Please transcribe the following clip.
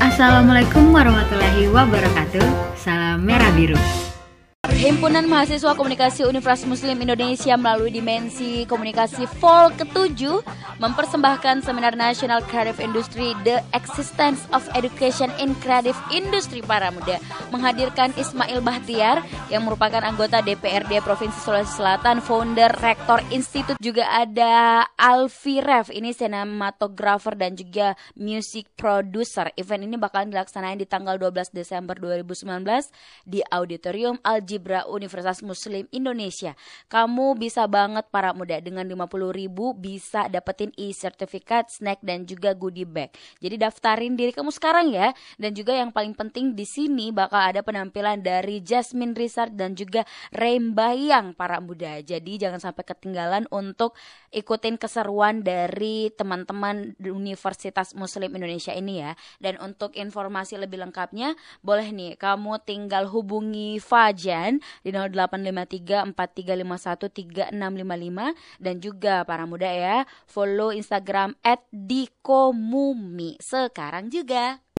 Assalamualaikum warahmatullahi wabarakatuh. Salam merah biru. Himpunan Mahasiswa Komunikasi Universitas Muslim Indonesia melalui dimensi komunikasi FOL ke-7 mempersembahkan seminar nasional Creative Industry The Existence of Education in Creative Industry para muda menghadirkan Ismail Bahtiar yang merupakan anggota DPRD Provinsi Sulawesi Selatan, founder Rektor Institute juga ada Alfi Ref ini sinematografer dan juga music producer. Event ini bakalan dilaksanakan di tanggal 12 Desember 2019 di Auditorium Aljibra Universitas Muslim Indonesia. Kamu bisa banget para muda dengan 50 ribu bisa dapetin e-sertifikat, snack dan juga goodie bag. Jadi daftarin diri kamu sekarang ya. Dan juga yang paling penting di sini bakal ada penampilan dari Jasmine Rizard dan juga Rembayang para muda. Jadi jangan sampai ketinggalan untuk ikutin keseruan dari teman-teman Universitas Muslim Indonesia ini ya. Dan untuk informasi lebih lengkapnya boleh nih kamu tinggal hubungi Fajan di 0853 4351 3655 dan juga para muda ya follow Instagram @dikomumi sekarang juga.